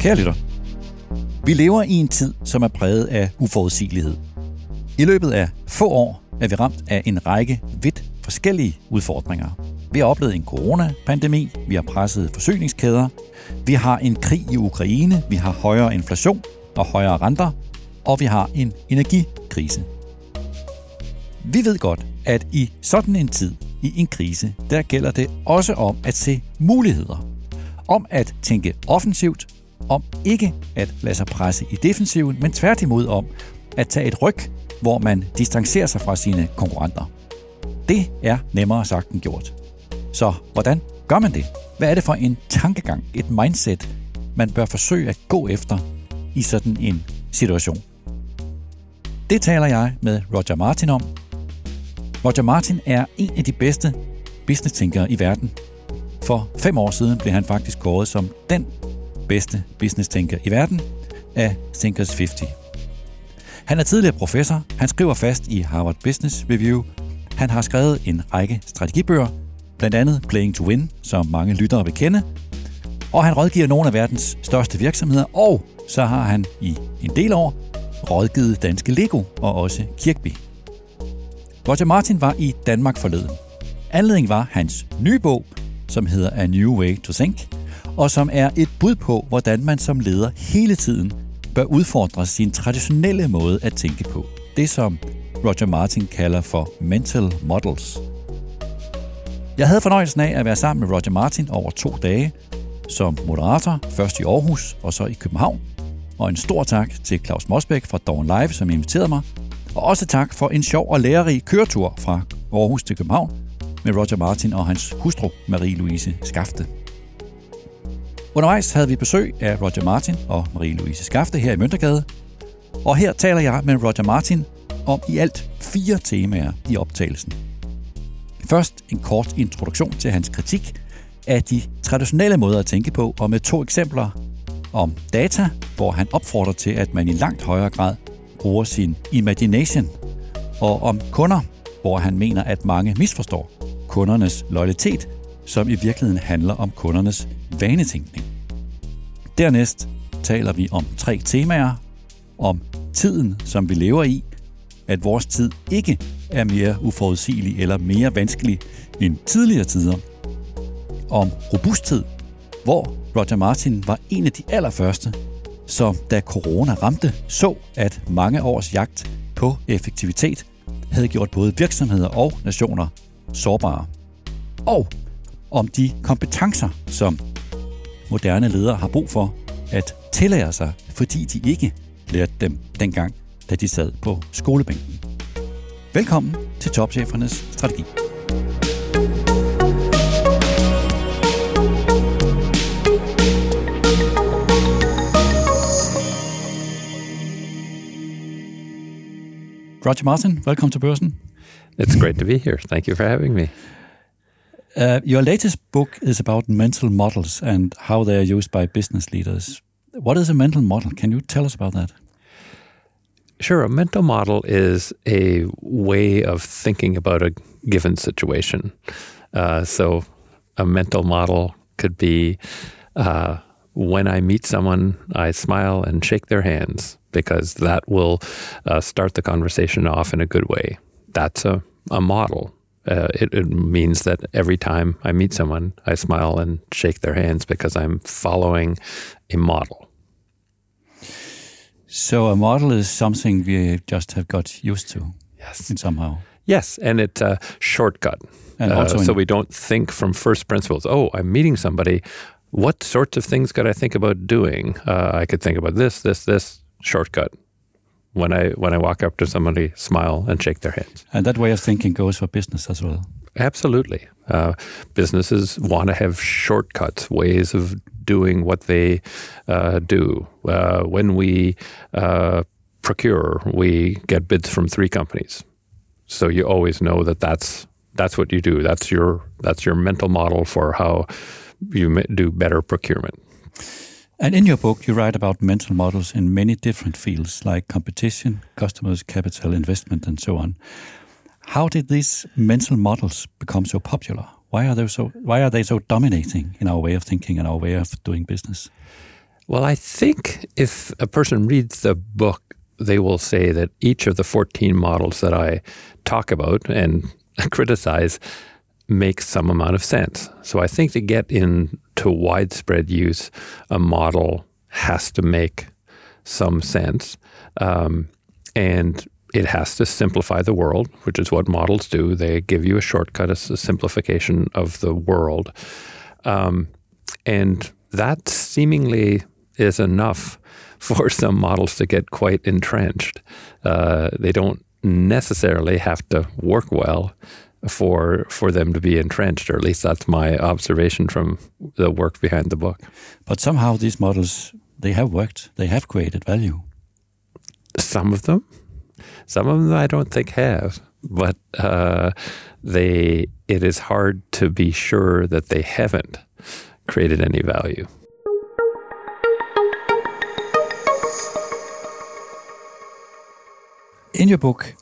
Kære lytter, vi lever i en tid, som er præget af uforudsigelighed. I løbet af få år er vi ramt af en række vidt forskellige udfordringer. Vi har oplevet en coronapandemi, vi har presset forsyningskæder, vi har en krig i Ukraine, vi har højere inflation og højere renter, og vi har en energikrise. Vi ved godt, at i sådan en tid, i en krise, der gælder det også om at se muligheder. Om at tænke offensivt, om ikke at lade sig presse i defensiven, men tværtimod om at tage et ryg, hvor man distancerer sig fra sine konkurrenter. Det er nemmere sagt end gjort. Så hvordan gør man det? Hvad er det for en tankegang, et mindset, man bør forsøge at gå efter i sådan en situation? Det taler jeg med Roger Martin om. Roger Martin er en af de bedste business-tænkere i verden. For fem år siden blev han faktisk kåret som den bedste business-tænker i verden af Thinkers 50. Han er tidligere professor, han skriver fast i Harvard Business Review, han har skrevet en række strategibøger, blandt andet Playing to Win, som mange lyttere vil kende, og han rådgiver nogle af verdens største virksomheder, og så har han i en del år rådgivet Danske Lego og også Kirkby. Roger Martin var i Danmark forleden. Anledningen var hans nye bog, som hedder A New Way to Think, og som er et bud på, hvordan man som leder hele tiden bør udfordre sin traditionelle måde at tænke på. Det som Roger Martin kalder for mental models. Jeg havde fornøjelsen af at være sammen med Roger Martin over to dage, som moderator, først i Aarhus og så i København. Og en stor tak til Claus Mosbæk fra Dawn Live, som inviterede mig. Og også tak for en sjov og lærerig køretur fra Aarhus til København med Roger Martin og hans hustru Marie-Louise Skafte. Undervejs havde vi besøg af Roger Martin og Marie-Louise Skafte her i Møntergade. Og her taler jeg med Roger Martin om i alt fire temaer i optagelsen. Først en kort introduktion til hans kritik af de traditionelle måder at tænke på, og med to eksempler om data, hvor han opfordrer til, at man i langt højere grad bruger sin imagination, og om kunder, hvor han mener, at mange misforstår kundernes loyalitet, som i virkeligheden handler om kundernes vanetænkning. Dernæst taler vi om tre temaer, om tiden, som vi lever i, at vores tid ikke er mere uforudsigelig eller mere vanskelig end tidligere tider. Om robusthed, hvor Roger Martin var en af de allerførste, som da corona ramte, så at mange års jagt på effektivitet havde gjort både virksomheder og nationer sårbare. Og om de kompetencer, som moderne ledere har brug for at tillære sig, fordi de ikke lærte dem dengang, da de sad på skolebænken. Velkommen til Topchefernes Strategi. Roger Martin, welcome to Børsen. It's great to be here. Thank you for having me. Uh, your latest book is about mental models and how they are used by business leaders. What is a mental model? Can you tell us about that? Sure. A mental model is a way of thinking about a given situation. Uh, so, a mental model could be uh, when I meet someone, I smile and shake their hands because that will uh, start the conversation off in a good way. That's a, a model. Uh, it, it, means that every time I meet someone, I smile and shake their hands because I'm following a model. So a model is something we just have got used to. Yes. Somehow. Yes, and it's a shortcut. And also uh, so we don't think from first principles. Oh, I'm meeting somebody. What sorts of things could I think about doing? Uh, I could think about this, this, this. Shortcut. When I when I walk up to somebody, smile and shake their hands. And that way of thinking goes for business as well. Absolutely. Uh, businesses want to have shortcuts, ways of doing what they uh, do. Uh, when we uh, procure, we get bids from three companies, so you always know that that's that's what you do. That's your that's your mental model for how you do better procurement. And in your book, you write about mental models in many different fields like competition, customers, capital, investment, and so on. How did these mental models become so popular? Why are they so Why are they so dominating in our way of thinking and our way of doing business? Well, I think if a person reads the book, they will say that each of the 14 models that I talk about and criticize makes some amount of sense. So I think to get into widespread use, a model has to make some sense. Um, and it has to simplify the world, which is what models do. They give you a shortcut, a simplification of the world. Um, and that seemingly is enough for some models to get quite entrenched. Uh, they don't necessarily have to work well for for them to be entrenched, or at least that's my observation from the work behind the book. But somehow these models they have worked. They have created value. Some of them, some of them I don't think have, but uh, they it is hard to be sure that they haven't created any value. In your book,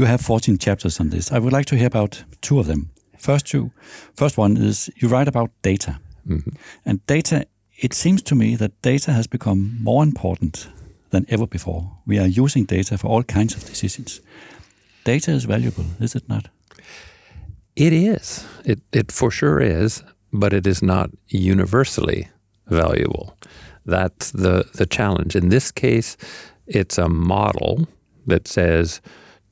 you have 14 chapters on this. I would like to hear about two of them. First two. First one is you write about data. Mm-hmm. And data, it seems to me that data has become more important than ever before. We are using data for all kinds of decisions. Data is valuable, is it not? It is. It, it for sure is, but it is not universally valuable. That's the, the challenge. In this case, it's a model that says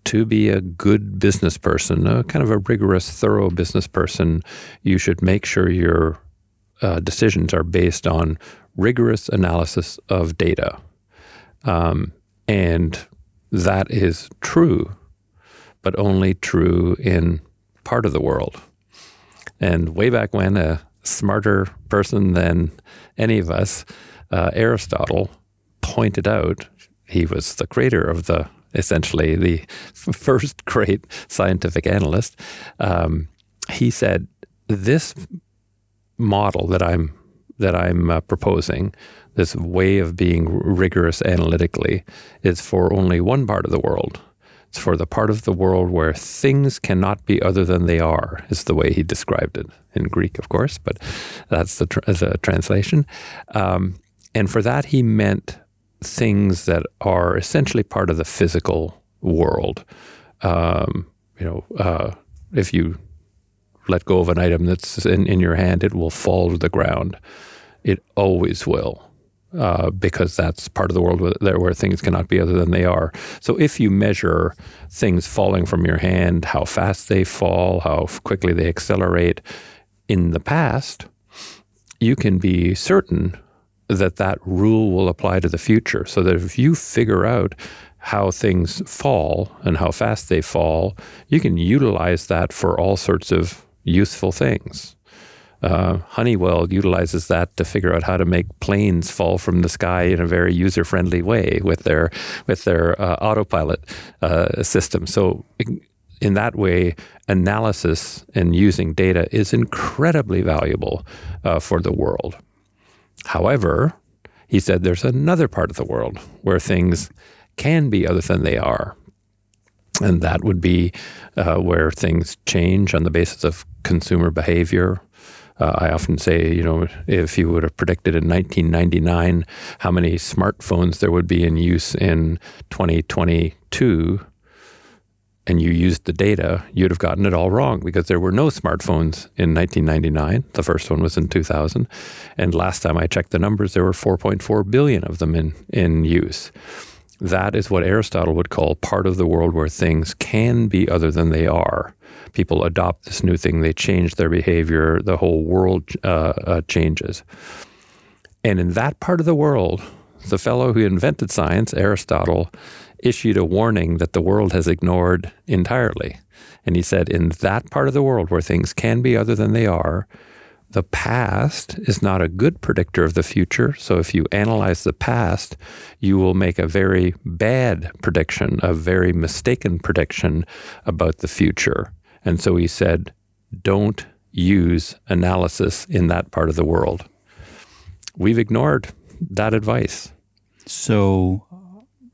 to be a good business person, a kind of a rigorous, thorough business person, you should make sure your uh, decisions are based on rigorous analysis of data. Um, and that is true, but only true in part of the world. And way back when, a smarter person than any of us, uh, Aristotle, pointed out, he was the creator of the essentially the first great scientific analyst, um, he said, "This model that I'm that I'm uh, proposing, this way of being rigorous analytically, is for only one part of the world. It's for the part of the world where things cannot be other than they are." Is the way he described it in Greek, of course, but that's the, the translation. Um, and for that, he meant things that are essentially part of the physical world. Um, you know, uh, if you let go of an item that's in, in your hand, it will fall to the ground. It always will. Uh, because that's part of the world where, where things cannot be other than they are. So if you measure things falling from your hand, how fast they fall, how quickly they accelerate in the past, you can be certain that that rule will apply to the future. So that if you figure out how things fall and how fast they fall, you can utilize that for all sorts of useful things. Uh, Honeywell utilizes that to figure out how to make planes fall from the sky in a very user-friendly way with their with their uh, autopilot uh, system. So, in that way, analysis and using data is incredibly valuable uh, for the world. However, he said there's another part of the world where things can be other than they are. And that would be uh, where things change on the basis of consumer behavior. Uh, I often say, you know, if you would have predicted in 1999 how many smartphones there would be in use in 2022, and you used the data, you'd have gotten it all wrong because there were no smartphones in 1999. The first one was in 2000. And last time I checked the numbers, there were 4.4 billion of them in, in use. That is what Aristotle would call part of the world where things can be other than they are. People adopt this new thing, they change their behavior, the whole world uh, uh, changes. And in that part of the world, the fellow who invented science, Aristotle, issued a warning that the world has ignored entirely. And he said, in that part of the world where things can be other than they are, the past is not a good predictor of the future. So if you analyze the past, you will make a very bad prediction, a very mistaken prediction about the future. And so he said, don't use analysis in that part of the world. We've ignored that advice. So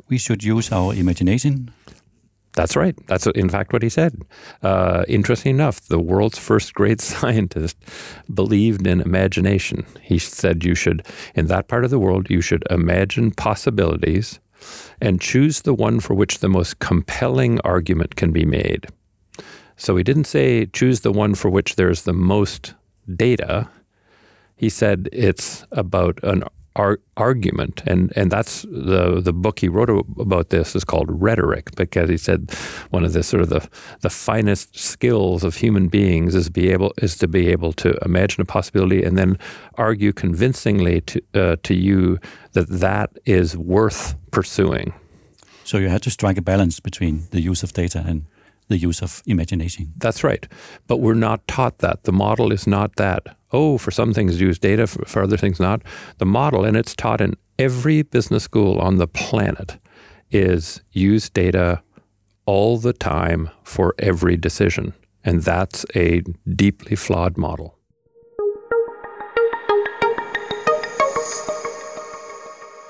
we should use our imagination? That's right. That's in fact what he said. Uh, interesting enough, the world's first great scientist believed in imagination. He said you should, in that part of the world, you should imagine possibilities and choose the one for which the most compelling argument can be made. So he didn't say choose the one for which there's the most data. He said it's about an ar- argument, and and that's the the book he wrote about this is called Rhetoric because he said one of the sort of the the finest skills of human beings is be able is to be able to imagine a possibility and then argue convincingly to uh, to you that that is worth pursuing. So you had to strike a balance between the use of data and the use of imagination. That's right. But we're not taught that. The model is not that. Oh, for some things use data, for, for other things not. The model, and it's taught in every business school on the planet, is use data all the time for every decision. And that's a deeply flawed model.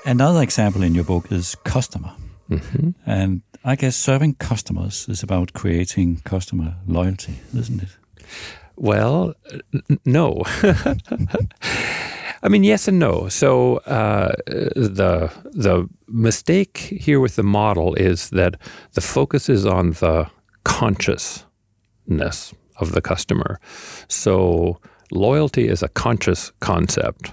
Another example in your book is customer. Mm-hmm. And I guess serving customers is about creating customer loyalty, isn't it? Well, n- no. I mean, yes and no. So uh, the the mistake here with the model is that the focus is on the consciousness of the customer. So loyalty is a conscious concept.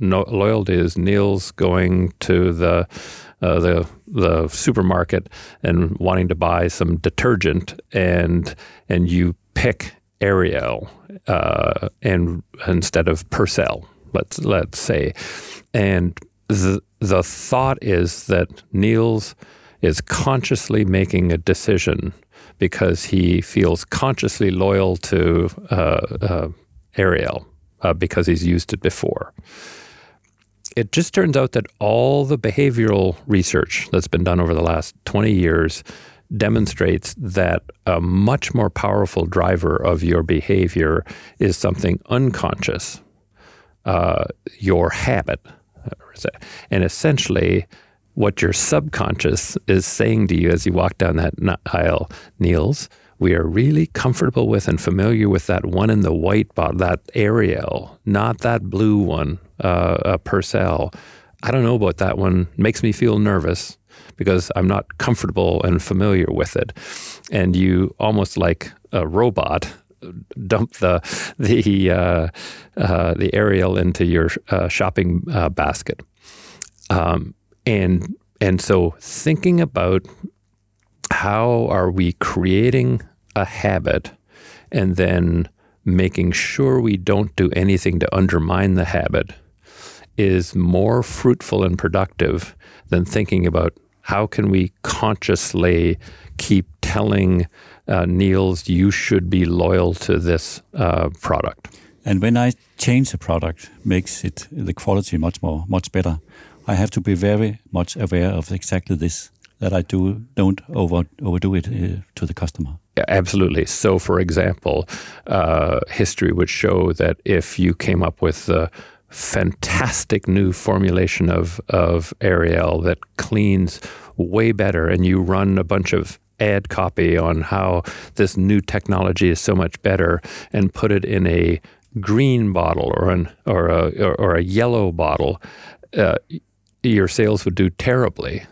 No, loyalty is Niels going to the uh, the the supermarket and wanting to buy some detergent, and and you pick Ariel uh, and instead of Persil, let's let's say, and the the thought is that Niels is consciously making a decision because he feels consciously loyal to uh, uh, Ariel uh, because he's used it before it just turns out that all the behavioral research that's been done over the last 20 years demonstrates that a much more powerful driver of your behavior is something unconscious, uh, your habit. And essentially, what your subconscious is saying to you as you walk down that aisle, Niels, we are really comfortable with and familiar with that one in the white bottle, that Ariel, not that blue one, uh, Persil. I don't know about that one. Makes me feel nervous because I'm not comfortable and familiar with it. And you almost like a robot dump the the uh, uh, the Ariel into your uh, shopping uh, basket. Um, and and so thinking about how are we creating a habit and then making sure we don't do anything to undermine the habit is more fruitful and productive than thinking about how can we consciously keep telling uh, Niels you should be loyal to this uh, product. And when I change a product, makes it the quality much more much better. I have to be very much aware of exactly this that I do don't over overdo it uh, to the customer. Yeah, absolutely. So, for example, uh, history would show that if you came up with the fantastic new formulation of of Ariel that cleans way better, and you run a bunch of ad copy on how this new technology is so much better, and put it in a green bottle or an or a or, a yellow bottle, uh, your sales would do terribly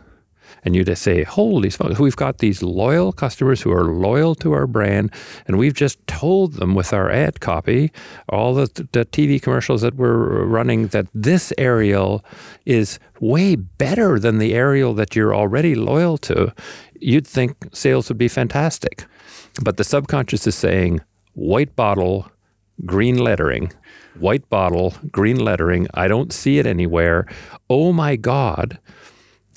and you just say, holy smokes, we've got these loyal customers who are loyal to our brand, and we've just told them with our ad copy, all the, the TV commercials that we're running, that this Ariel is way better than the Ariel that you're already loyal to. You'd think sales would be fantastic. But the subconscious is saying, white bottle, green lettering, white bottle, green lettering. I don't see it anywhere. Oh my God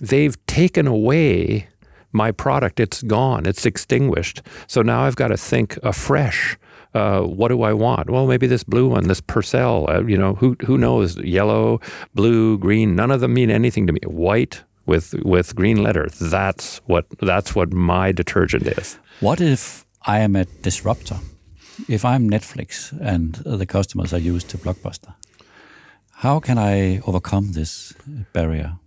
they've taken away my product. It's gone. It's extinguished. So now I've got to think afresh. Uh, what do I want? Well, maybe this blue one, this Persil. Uh, you know, who who knows? Yellow, blue, green. None of them mean anything to me. White with with green letter. That's what that's what my detergent is. What if I am a disruptor? If I'm Netflix and the customers are used to Blockbuster, how can I overcome this barrier?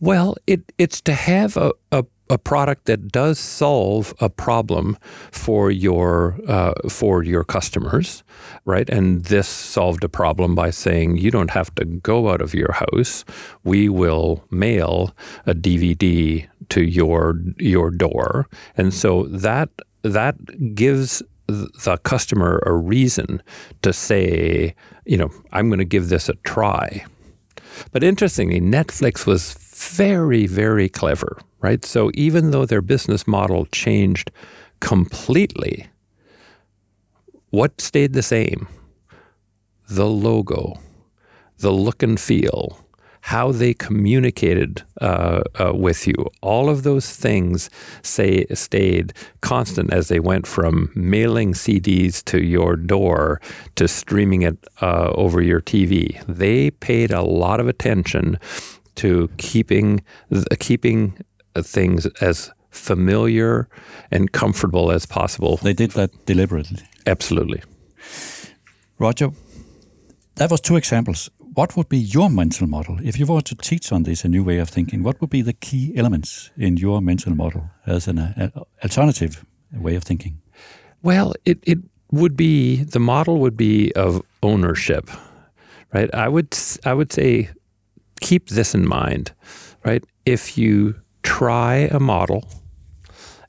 Well, it, it's to have a, a a product that does solve a problem for your uh, for your customers, right? And this solved a problem by saying you don't have to go out of your house. We will mail a DVD to your your door, and so that that gives the customer a reason to say, you know, I'm going to give this a try. But interestingly, Netflix was very, very clever, right? So even though their business model changed completely, what stayed the same? The logo, the look and feel, how they communicated uh, uh, with you. All of those things say stayed constant as they went from mailing CDs to your door to streaming it uh, over your TV. They paid a lot of attention to keeping keeping things as familiar and comfortable as possible. They did that deliberately. Absolutely. Roger, that was two examples what would be your mental model if you were to teach on this a new way of thinking? What would be the key elements in your mental model as an uh, alternative way of thinking? Well, it, it would be the model would be of ownership, right? I would I would say keep this in mind, right? If you try a model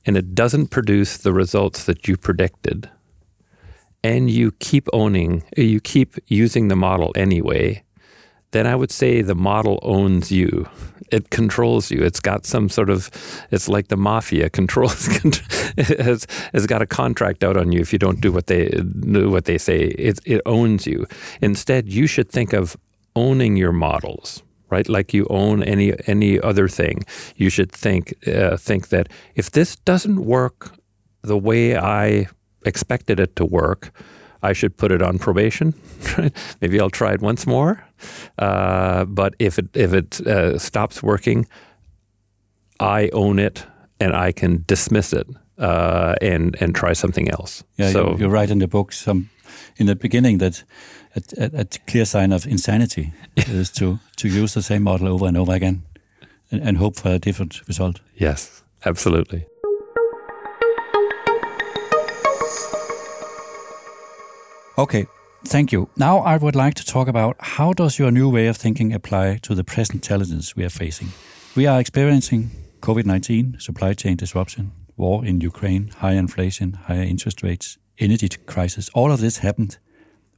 and it doesn't produce the results that you predicted, and you keep owning, you keep using the model anyway, then I would say the model owns you. It controls you. It's got some sort of, it's like the mafia controls, has, has got a contract out on you if you don't do what they do what they say. It, it owns you. Instead, you should think of owning your models, right? Like you own any any other thing. You should think uh, think that if this doesn't work the way I expected it to work, I should put it on probation. Maybe I'll try it once more. Uh, but if it if it uh, stops working, I own it and I can dismiss it uh, and and try something else. Yeah, so you, you write in the book some in the beginning that a, a, a clear sign of insanity is to to use the same model over and over again and, and hope for a different result. Yes, absolutely. Okay, thank you. Now I would like to talk about how does your new way of thinking apply to the present challenges we are facing. We are experiencing COVID-19, supply chain disruption, war in Ukraine, high inflation, higher interest rates, energy crisis. All of this happened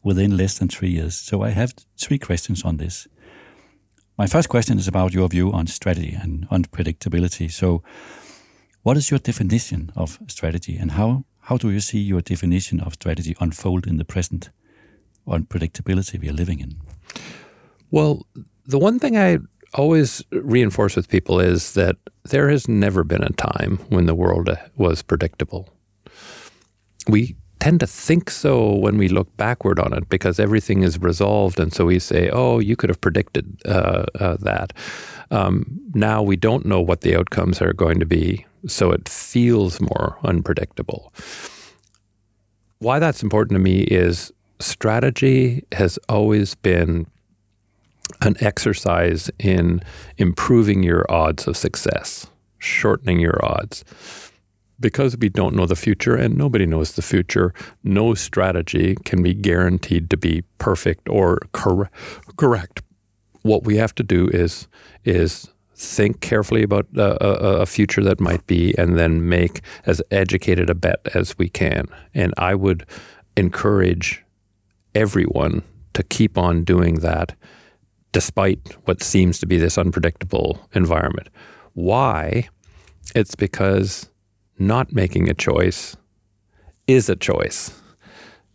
within less than three years. So I have three questions on this. My first question is about your view on strategy and unpredictability. So, what is your definition of strategy, and how how do you see your definition of strategy unfold in the present unpredictability we are living in? Well, the one thing I always reinforce with people is that there has never been a time when the world was predictable. We tend to think so when we look backward on it because everything is resolved. And so we say, oh, you could have predicted uh, uh, that. Um, now we don't know what the outcomes are going to be so it feels more unpredictable. Why that's important to me is strategy has always been an exercise in improving your odds of success, shortening your odds. Because we don't know the future and nobody knows the future, no strategy can be guaranteed to be perfect or cor- correct. What we have to do is is think carefully about uh, a, a, future that might be, and then make as educated a bet as we can. And I would encourage everyone to keep on doing that despite what seems to be this unpredictable environment. Why? It's because not making a choice is a choice.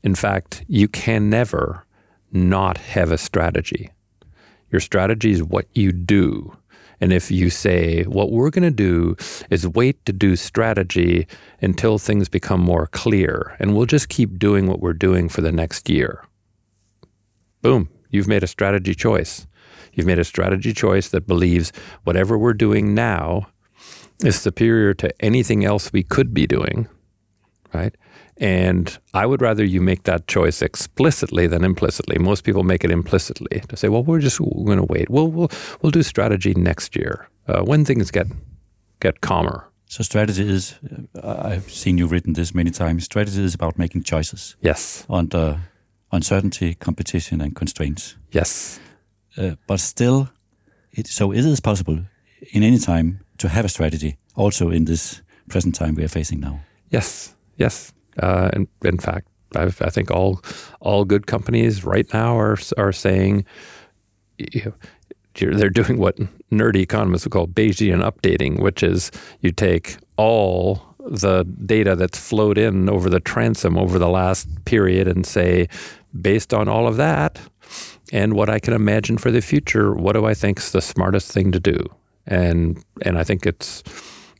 In fact, you can never not have a strategy. Your strategy is what you do and if you say, what we're going to do is wait to do strategy until things become more clear, and we'll just keep doing what we're doing for the next year. Boom, you've made a strategy choice. You've made a strategy choice that believes whatever we're doing now is superior to anything else we could be doing, right? And I would rather you make that choice explicitly than implicitly. Most people make it implicitly to say, "Well, we're just going to wait. We'll we'll we'll do strategy next year uh, when things get get calmer." So strategy is, uh, I've seen you written this many times. Strategy is about making choices Yes. under uncertainty, competition, and constraints. Yes. Uh, but still, it, so it is possible in any time to have a strategy. Also in this present time we are facing now. Yes. Yes. Uh, in, in fact, I've, I think all all good companies right now are are saying you know, they're doing what nerdy economists would call Bayesian updating, which is you take all the data that's flowed in over the transom over the last period and say, based on all of that and what I can imagine for the future, what do I think's the smartest thing to do? And and I think it's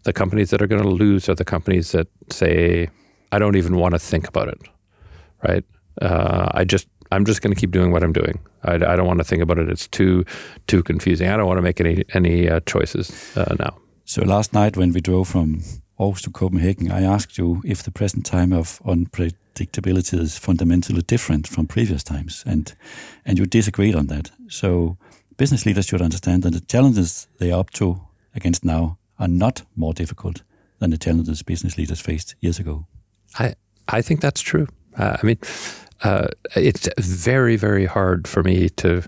the companies that are going to lose are the companies that say, I don't even want to think about it, right? Uh, I just I'm just going to keep doing what I'm doing. I, I don't want to think about it. It's too too confusing. I don't want to make any any uh, choices uh, now. So last night when we drove from Aarhus to Copenhagen, I asked you if the present time of unpredictability is fundamentally different from previous times, and and you disagreed on that. So business leaders should understand that the challenges they are up to against now are not more difficult than the challenges business leaders faced years ago. I I think that's true. Uh, I mean, uh, it's very very hard for me to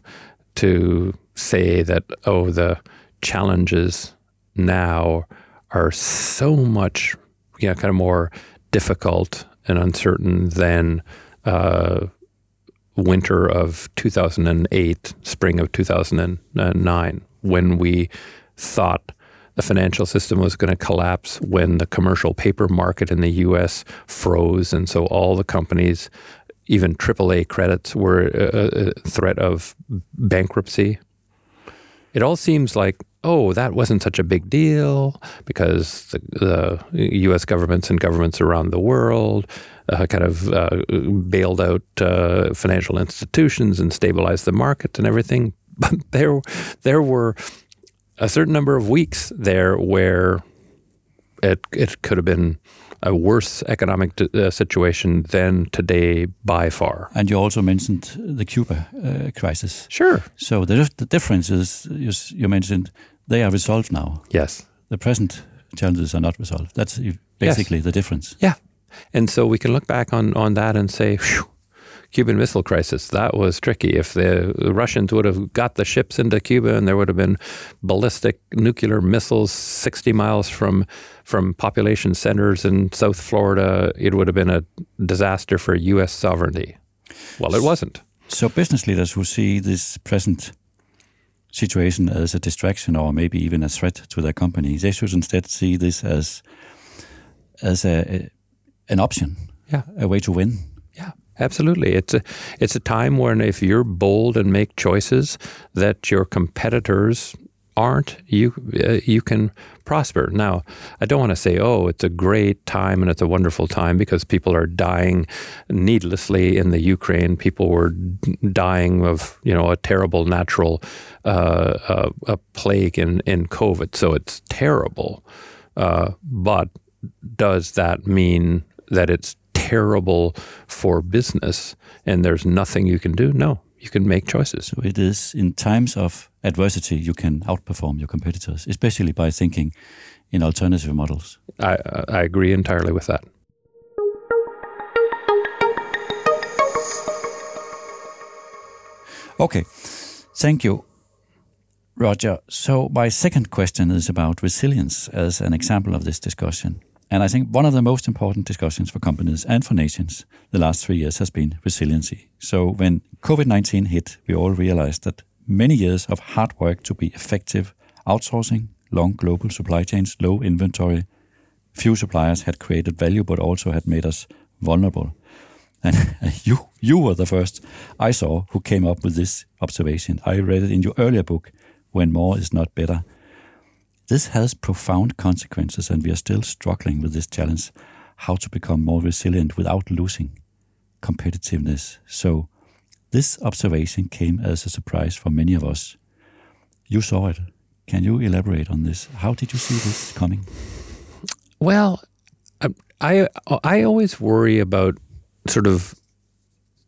to say that oh the challenges now are so much you know kind of more difficult and uncertain than uh, winter of 2008, spring of 2009, when we thought the financial system was going to collapse, when the commercial paper market in the US froze. And so all the companies, even AAA credits, were a, threat of bankruptcy. It all seems like, oh, that wasn't such a big deal because the, the US governments and governments around the world uh, kind of uh, bailed out uh, financial institutions and stabilized the market and everything. But there, there were a certain number of weeks there where it it could have been a worse economic uh, situation than today by far. And you also mentioned the Cuba uh, crisis. Sure. So the, the difference is, you, you mentioned, they are resolved now. Yes. The present challenges are not resolved. That's basically the difference. Yeah. And so we can look back on, on that and say, Phew, Cuban Missile Crisis, that was tricky. If the Russians would have got the ships into Cuba and there would have been ballistic nuclear missiles 60 miles from, from population centers in South Florida, it would have been a disaster for U.S. sovereignty. Well, it wasn't. So business leaders who see this present situation as a distraction or maybe even a threat to their company, they should instead see this as as a, a- an option, Yeah. a way to win. Yeah, absolutely. It's a it's a time when if you're bold and make choices that your competitors aren't, you uh, you can prosper. Now, I don't want to say, oh, it's a great time and it's a wonderful time because people are dying needlessly in the Ukraine. People were dying of you know a terrible natural uh, uh, a plague in in COVID. So it's terrible. Uh, but does that mean that it's terrible for business and there's nothing you can do? No, you can make choices. So it is in times of adversity you can outperform your competitors, especially by thinking in alternative models. I, I agree entirely with that. Okay, thank you, Roger. So, my second question is about resilience as an example of this discussion. And I think one of the most important discussions for companies and for nations the last three years has been resiliency. So, when COVID 19 hit, we all realized that many years of hard work to be effective, outsourcing, long global supply chains, low inventory, few suppliers had created value but also had made us vulnerable. And you, you were the first I saw who came up with this observation. I read it in your earlier book, When More Is Not Better. This has profound consequences, and we are still struggling with this challenge how to become more resilient without losing competitiveness. So, this observation came as a surprise for many of us. You saw it. Can you elaborate on this? How did you see this coming? Well, I, I I always worry about sort of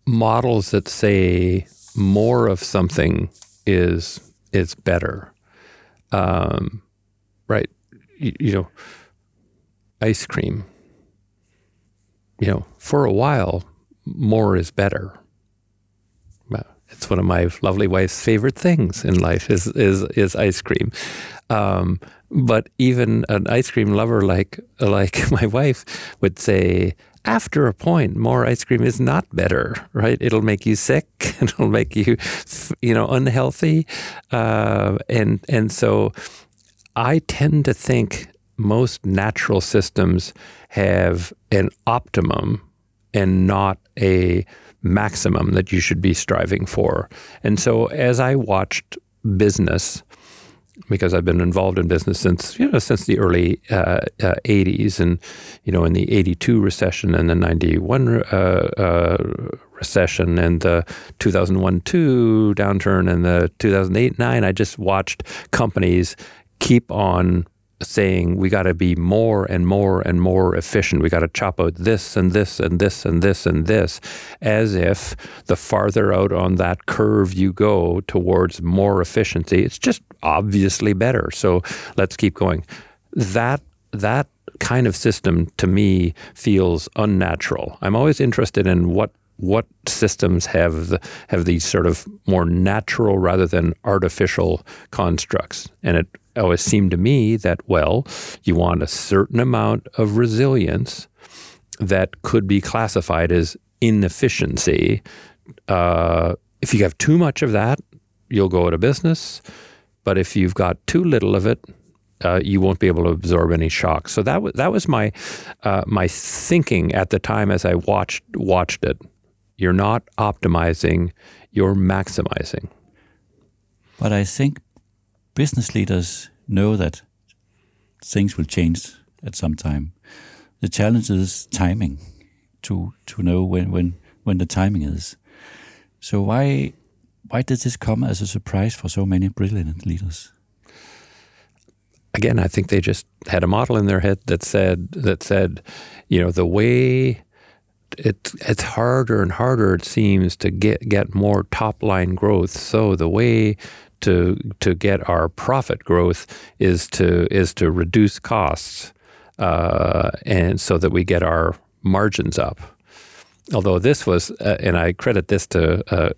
models that say more of something is is better. Um, right? You, you know, ice cream, you know, for a while, more is better. It's one of my lovely wife's favorite things in life is is is ice cream. Um, but even an ice cream lover like like my wife would say, after a point, more ice cream is not better, right? It'll make you sick. It'll make you, you know, unhealthy, uh, and and so I tend to think most natural systems have an optimum and not a maximum that you should be striving for. And so as I watched business, because I've been involved in business since you know since the early uh, uh, 80s, and you know in the 82 recession and the 91 uh, uh, recession and the 2001-2 downturn and the 2008-9, I just watched companies keep on saying we got to be more and more and more efficient. We got to chop out this and this and this and this and this, as if the farther out on that curve you go towards more efficiency, it's just obviously better. So let's keep going. That that kind of system to me feels unnatural. I'm always interested in what what systems have have these sort of more natural rather than artificial constructs, and it always seemed to me that, well, you want a certain amount of resilience that could be classified as inefficiency. Uh, if you have too much of that, you'll go out of business. But if you've got too little of it, uh, you won't be able to absorb any shock. So that was that was my uh, my thinking at the time as I watched watched it. You're not optimizing; you're maximizing. But I think business leaders know that things will change at some time. The challenge is timing, to to know when when when the timing is. So why why did this come as a surprise for so many brilliant leaders? Again, I think they just had a model in their head that said that said, you know, the way it, it's harder and harder it seems to get get more top line growth. So the way to to get our profit growth is to is to reduce costs, uh, and so that we get our margins up. Although this was, uh, and I credit this to uh,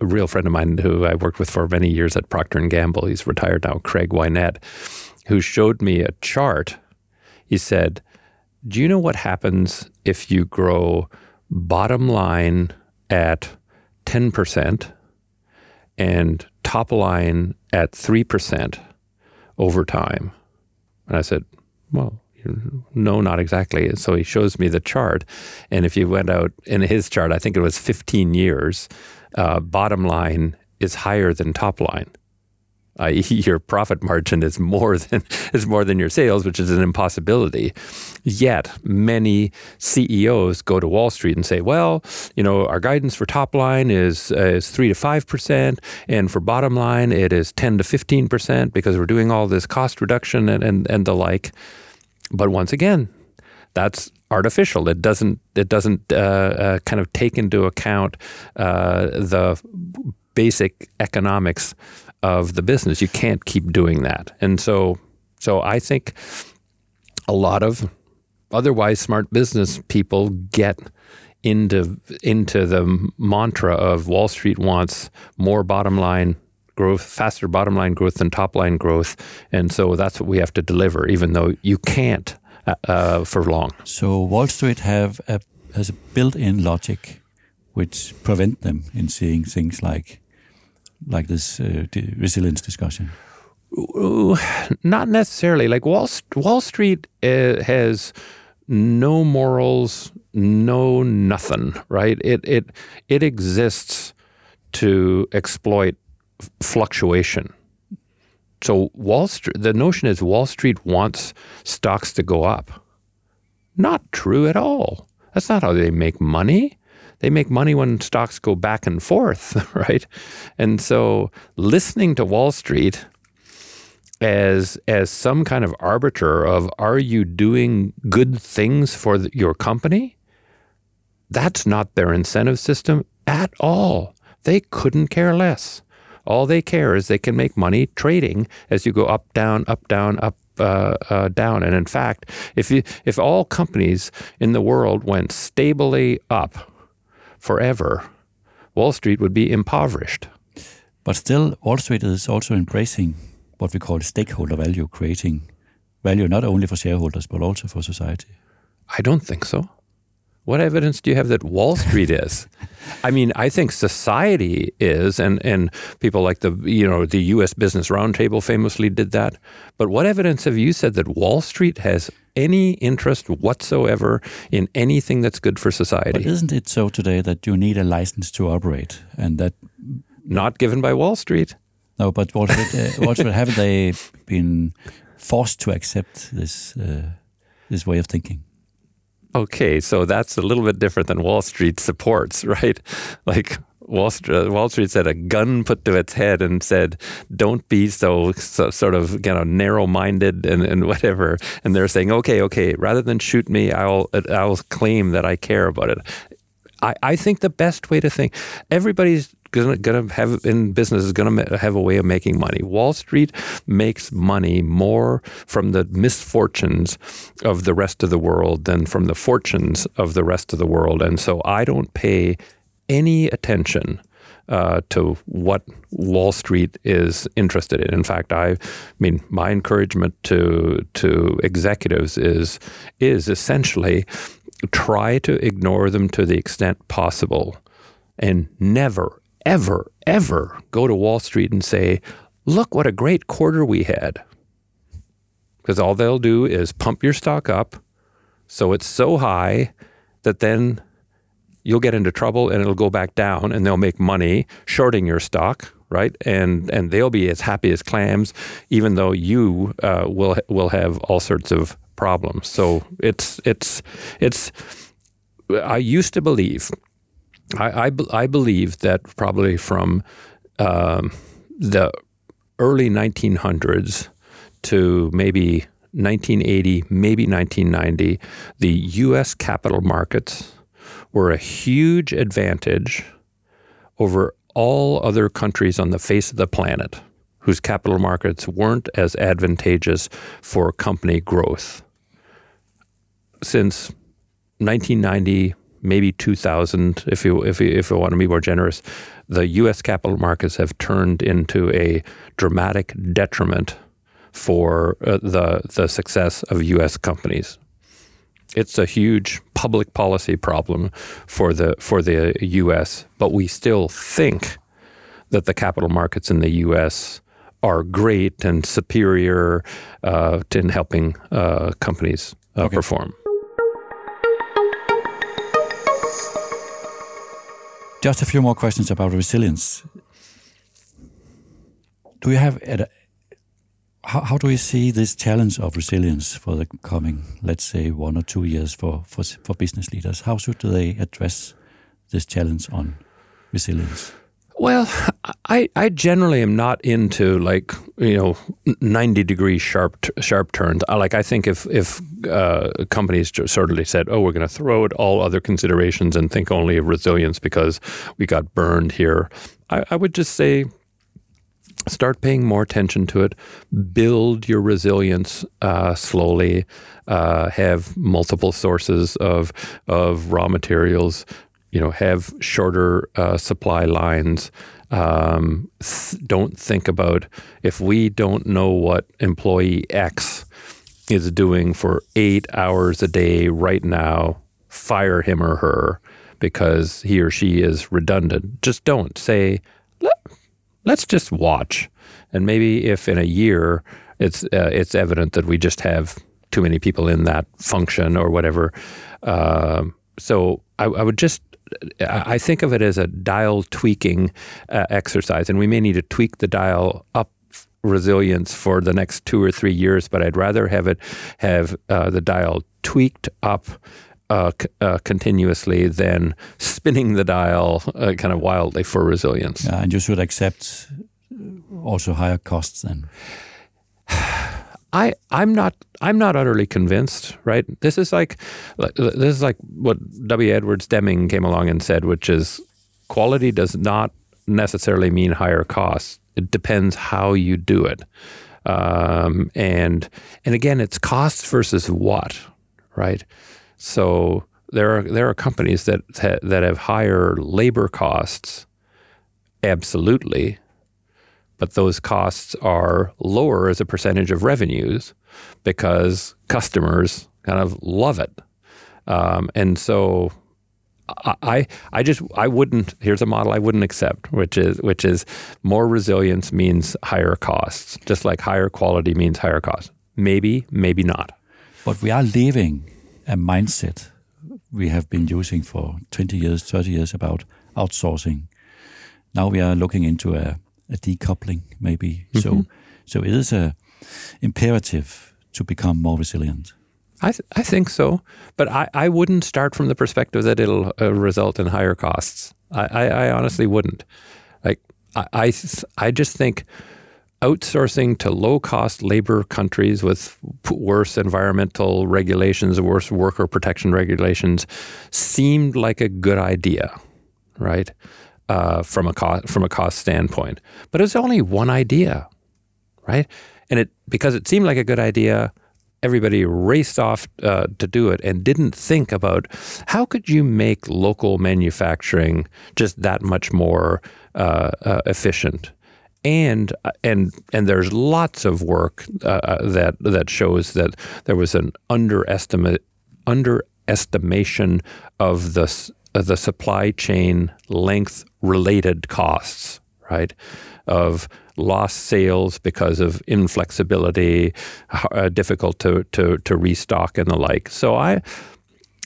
real friend of mine who I worked with for many years at Procter and Gamble. He's retired now, Craig Wynett, who showed me a chart. He said, "Do you know what happens if you grow bottom line at ten percent?" And top line at 3% over time. And I said, well, no, not exactly. So he shows me the chart. And if you went out in his chart, I think it was 15 years, uh, bottom line is higher than top line i.e., your profit margin is more than is more than your sales, which is an impossibility. Yet many CEOs go to Wall Street and say, "Well, you know, our guidance for top line is uh, is three to five percent, and for bottom line it is ten to fifteen percent because we're doing all this cost reduction and and, and the like." But once again, that's artificial. It doesn't it doesn't uh, uh, kind of take into account uh, the basic economics of the business. You can't keep doing that. And so so I think a lot of otherwise smart business people get into into the mantra of Wall Street wants more bottom line growth, faster bottom line growth than top line growth, and so that's what we have to deliver, even though you can't uh, uh, for long. So Wall Street have a, has a built-in logic which prevent them in seeing things like like this uh, resilience discussion? Not necessarily. Like Wall Wall Street uh, has no morals, no nothing. Right? It it it exists to exploit fluctuation. So Wall Street, the notion is Wall Street wants stocks to go up. Not true at all. That's not how they make money they make money when stocks go back and forth, right? And so listening to Wall Street as as some kind of arbiter of are you doing good things for the, your company? That's not their incentive system at all. They couldn't care less. All they care is they can make money trading as you go up, down, up, down, up, uh, uh, down. And in fact, if you, if all companies in the world went stably up forever, Wall Street would be impoverished. But still, Wall Street is also embracing what we call stakeholder value, creating value not only for shareholders but also for society. I don't think so. What evidence do you have that Wall Street is? I mean, I think society is, and, and people like the you know the U.S. Business Roundtable famously did that. But what evidence have you said that Wall Street has any interest whatsoever in anything that's good for society? But isn't it so today that you need a license to operate, and that not given by Wall Street? No, but Wall Street, uh, Wall Street haven't they been forced to accept this uh, this way of thinking? Okay, so that's a little bit different than Wall Street supports, right? Like Wall Street, Wall Street said a gun put to its head and said, "Don't be so, so sort of you know narrow-minded and, and whatever." And they're saying, "Okay, okay, rather than shoot me, I'll I'll claim that I care about it." I, I think the best way to think everybody's gonna, gonna have in business is gonna have a way of making money. Wall Street makes money more from the misfortunes of the rest of the world than from the fortunes of the rest of the world, and so I don't pay any attention. Uh, to what Wall Street is interested in. In fact, I, I mean, my encouragement to to executives is is essentially try to ignore them to the extent possible, and never ever, ever go to Wall Street and say, look what a great quarter we had. Because all they'll do is pump your stock up so it's so high that then you'll get into trouble and it'll go back down and they'll make money shorting your stock, right? And and they'll be as happy as clams, even though you uh, will will have all sorts of problems. So it's it's it's. I used to believe I, I, I believe that probably from um, the early 1900s to maybe 1980, maybe 1990, the U.S. capital markets were a huge advantage over all other countries on the face of the planet whose capital markets weren't as advantageous for company growth. Since 1990, maybe 2000, if you if you if you want to be more generous, the U.S. capital markets have turned into a dramatic detriment for uh, the the success of U.S. companies. It's a huge public policy problem for the for the U.S., but we still think that the capital markets in the U.S. are great and superior uh, in helping uh, companies uh, okay. perform. Just a few more questions about resilience. Do you have how, how do you see this challenge of resilience for the coming, let's say, one or two years for, for, for business leaders? How should they address this challenge on resilience? Well, I, I generally am not into like you know ninety degree sharp sharp turns. I like I think if if uh, companies of said, oh, we're going to throw out all other considerations and think only of resilience because we got burned here, I, I would just say start paying more attention to it. Build your resilience uh, slowly. Uh, have multiple sources of of raw materials you know, have shorter uh, supply lines. Um, don't think about if we don't know what employee X is doing for eight hours a day right now, fire him or her because he or she is redundant. Just don't say, Let, let's just watch. And maybe if in a year it's uh, it's evident that we just have too many people in that function or whatever. Uh, so I, I would just I think of it as a dial tweaking uh, exercise, and we may need to tweak the dial up resilience for the next two or three years, but I'd rather have it have uh, the dial tweaked up uh, c- uh, continuously than spinning the dial uh, kind of wildly for resilience. And you should accept also higher costs then. I I'm not I'm not utterly convinced, right? This is like this is like what W. Edwards Deming came along and said, which is quality does not necessarily mean higher costs. It depends how you do it. Um, and and again, it's costs versus what, right? So there are there are companies that that have higher labor costs, absolutely, but those costs are lower as a percentage of revenues because customers kind of love it, um, and so I I just I wouldn't. Here's a model I wouldn't accept, which is which is more resilience means higher costs, just like higher quality means higher costs. Maybe, maybe not. But we are leaving a mindset we have been using for 20 years, 30 years about outsourcing. Now we are looking into a, a decoupling, maybe. Mm-hmm. So, so it is a imperative to become more resilient. I, th- I think so, but I, I wouldn't start from the perspective that it'll uh, result in higher costs. I, I, I honestly wouldn't. Like I, I, th- I just think outsourcing to low cost labor countries with worse environmental regulations, worse worker protection regulations, seemed like a good idea, right? Uh, from a cost from a cost standpoint, but it was only one idea, right? And it because it seemed like a good idea, everybody raced off uh, to do it and didn't think about how could you make local manufacturing just that much more uh, uh, efficient. And uh, and and there's lots of work uh, uh, that that shows that there was an underestimate underestimation of the the supply chain length related costs, right? Of lost sales because of inflexibility, uh, difficult to, to, to restock and the like. So I,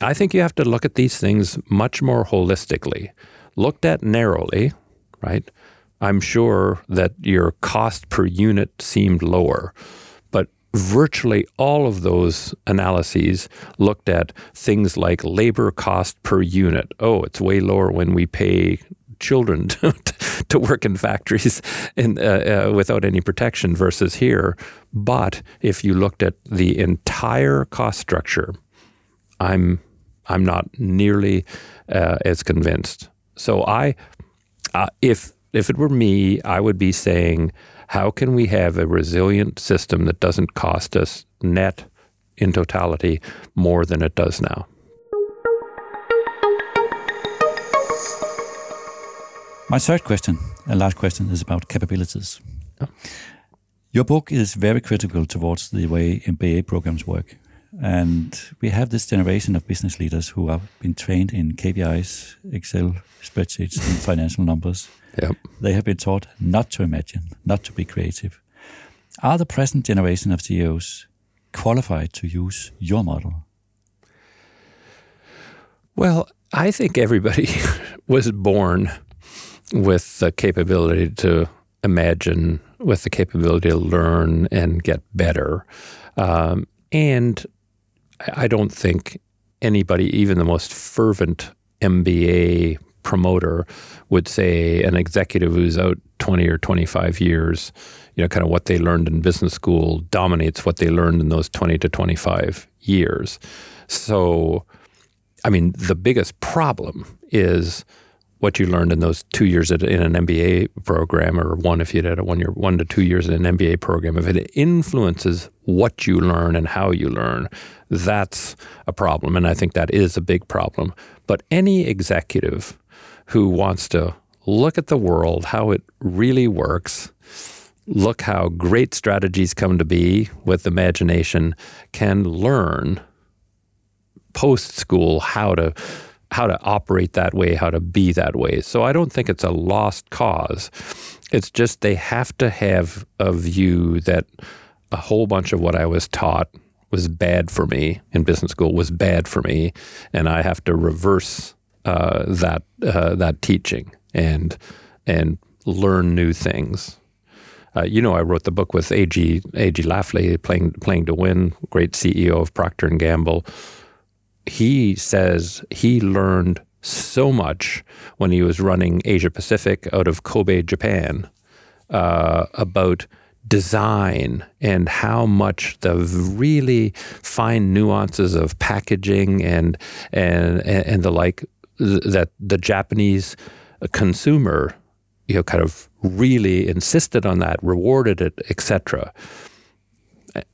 I think you have to look at these things much more holistically. Looked at narrowly, right? I'm sure that your cost per unit seemed lower, virtually all of those analyses looked at things like labor cost per unit. Oh, it's way lower when we pay children to, to work in factories in, uh, uh, without any protection versus here. But if you looked at the entire cost structure, I'm I'm not nearly uh, as convinced. So I, uh, if if it were me, I would be saying, how can we have a resilient system that doesn't cost us net in totality more than it does now? My third question, and last question, is about capabilities. Oh. Your book is very critical towards the way MBA programs work. And we have this generation of business leaders who have been trained in KPIs, Excel spreadsheets, and financial numbers. Yep. They have been taught not to imagine, not to be creative. Are the present generation of CEOs qualified to use your model? Well, I think everybody was born with the capability to imagine, with the capability to learn and get better. Um, and I don't think anybody, even the most fervent MBA promoter, would say an executive who's out 20 or 25 years, you know, kind of what they learned in business school dominates what they learned in those 20 to 25 years. So, I mean, the biggest problem is what you learned in those two years in an MBA program, or one if you did a one year, one to two years in an MBA program, if it influences what you learn and how you learn, that's a problem. And I think that is a big problem. But any executive who wants to look at the world, how it really works, look how great strategies come to be with imagination, can learn post school how to how to operate that way, how to be that way. So I don't think it's a lost cause. It's just they have to have a view that a whole bunch of what I was taught was bad for me in business school was bad for me, and I have to reverse uh, that uh, that teaching and and learn new things. Uh, you know, I wrote the book with A.G. A.G. Lafley, playing playing to win, great CEO of Procter and Gamble he says he learned so much when he was running Asia Pacific out of Kobe, Japan, uh, about design and how much the really fine nuances of packaging and and and the like that the Japanese consumer you know, kind of really insisted on that, rewarded it, etc.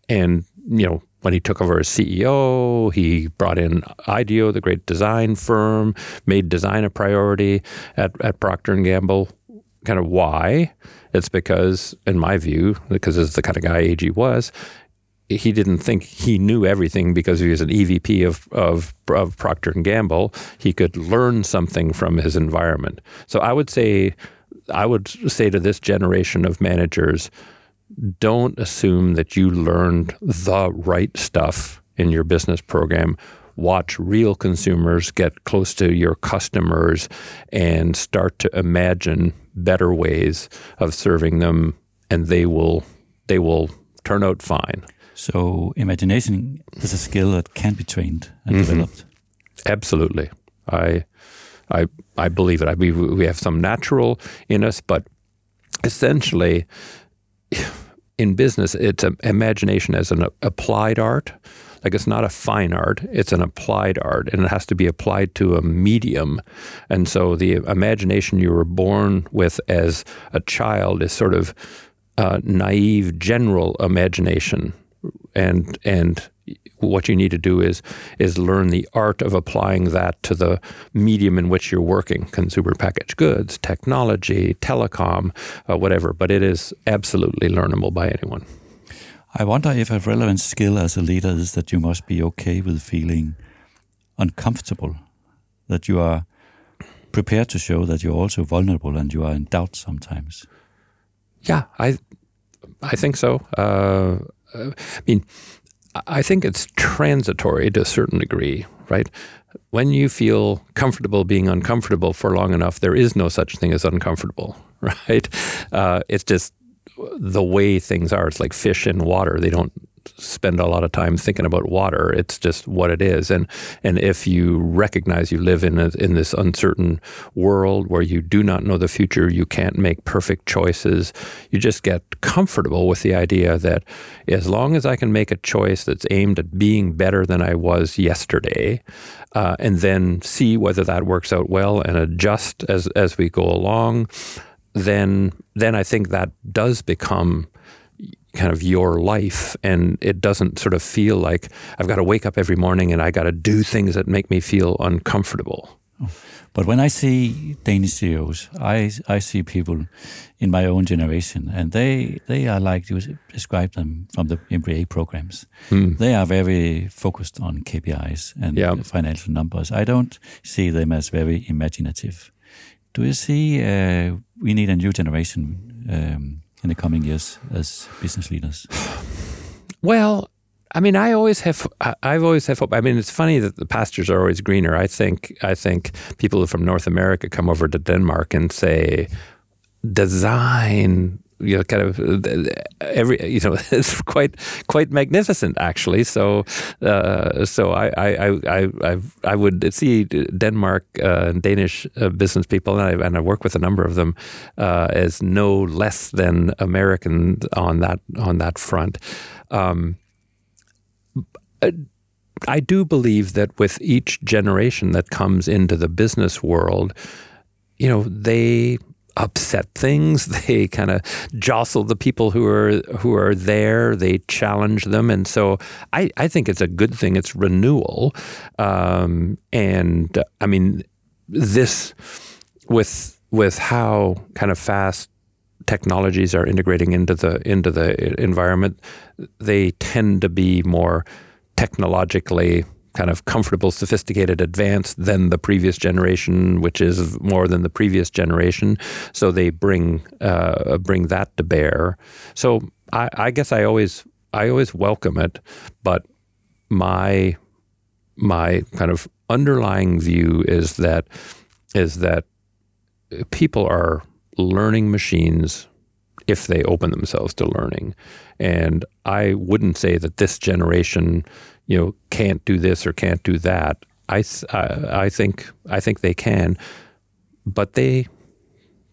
And you know, when he took over as CEO, he brought in IDEO, the great design firm, made design a priority at, at Procter and Gamble. Kind of why? It's because, in my view, because it's the kind of guy AG was, he didn't think he knew everything because he was an EVP of, of, of Procter and Gamble. He could learn something from his environment. So I would say, I would say to this generation of managers, don't assume that you learned the right stuff in your business program. Watch real consumers, get close to your customers, and start to imagine better ways of serving them, and they will they will turn out fine. So imagination is a skill that can be trained and mm-hmm. developed. Absolutely, I I I believe it. I believe we have some natural in us, but essentially in business, it's an imagination as an applied art. Like it's not a fine art, it's an applied art, and it has to be applied to a medium. And so the imagination you were born with as a child is sort of uh, naive, general imagination. And and what you need to do is is learn the art of applying that to the medium in which you're working. Consumer packaged goods technology telecom uh, whatever but it is absolutely learnable by anyone. I wonder if a relevant skill as a leader is that you must be okay with feeling uncomfortable that you are prepared to show that you're also vulnerable and you are in doubt sometimes. Yeah i i think so. Uh, uh i mean I think it's transitory to a certain degree, right? When you feel comfortable being uncomfortable for long enough, there is no such thing as uncomfortable, right? Uh, it's just the way things are. It's like fish in water. They don't spend a lot of time thinking about water. It's just what it is. And and if you recognize you live in a, in this uncertain world where you do not know the future, you can't make perfect choices. You just get comfortable with the idea that as long as I can make a choice that's aimed at being better than I was yesterday, uh, and then see whether that works out well and adjust as as we go along, then then I think that does become kind of your life and it doesn't sort of feel like I've got to wake up every morning and I got to do things that make me feel uncomfortable. But when I see Danish CEOs, I I see people in my own generation, and they they are like you describe them from the MBA programs. Mm. They are very focused on KPIs and yeah. financial numbers. I don't see them as very imaginative. Do you see uh, we need a new generation um, in the coming years as business leaders? Well, I mean, I always have. I've always have hope. I mean, it's funny that the pastures are always greener. I think. I think people from North America come over to Denmark and say, design you know, kind of every you know, it's quite quite magnificent actually. So, uh, so I I I I I would see Denmark uh, Danish uh, business people, and I and I work with a number of them uh, as no less than American on that on that front. Um, I do believe that with each generation that comes into the business world, you know, they upset things. They kind of jostle the people who are who are there. They challenge them, and so I, I think it's a good thing. It's renewal, um, and I mean this with with how kind of fast technologies are integrating into the into the environment. They tend to be more technologically kind of comfortable, sophisticated, advanced than the previous generation, which is more than the previous generation. So they bring uh, bring that to bear. So I, I guess I always I always welcome it, but my my kind of underlying view is that is that people are learning machines if they open themselves to learning. And I wouldn't say that this generation you know can't do this or can't do that. I uh, I think I think they can, but they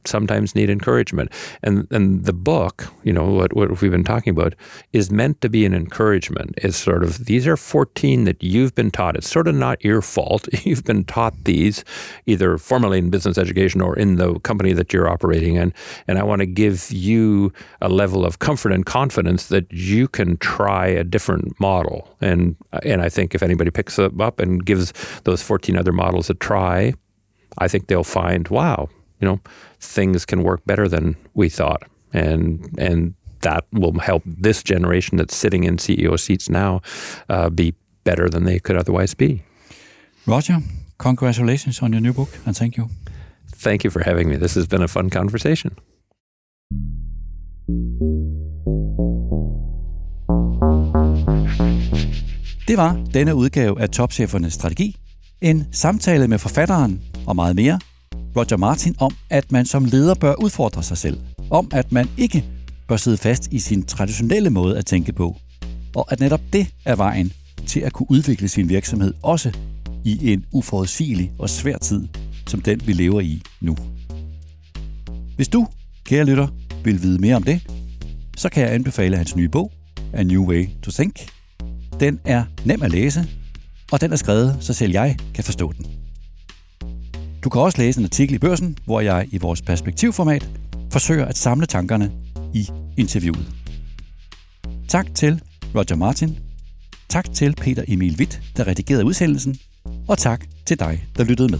sometimes need encouragement. And and the book, you know, what, what we've been talking about, is meant to be an encouragement. It's sort of these are 14 that you've been taught. It's sort of not your fault. You've been taught these either formally in business education or in the company that you're operating in. And I want to give you a level of comfort and confidence that you can try a different model. And and I think if anybody picks them up and gives those 14 other models a try, I think they'll find, wow, you know, things can work better than we thought. And and that will help this generation that's sitting in CEO seats now uh, be better than they could otherwise be. Roger, congratulations on your new book and thank you. Thank you for having me. This has been a fun conversation. Det var denne udgave af Topchefernes Strategi. En samtale med forfatteren og meget mere, Roger Martin, om at man som leder bør udfordre sig selv. Om at man ikke bør sidde fast i sin traditionelle måde at tænke på. Og at netop det er vejen til at kunne udvikle sin virksomhed også i en uforudsigelig og svær tid, som den vi lever i nu. Hvis du, kære lytter, vil vide mere om det, så kan jeg anbefale hans nye bog, A New Way to Think. Den er nem at læse, og den er skrevet, så selv jeg kan forstå den. Du kan også læse en artikel i børsen, hvor jeg i vores perspektivformat forsøger at samle tankerne i interviewet. Tak til Roger Martin. Tak til Peter Emil Witt, der redigerede udsendelsen. Og tak til dig, der lyttede med.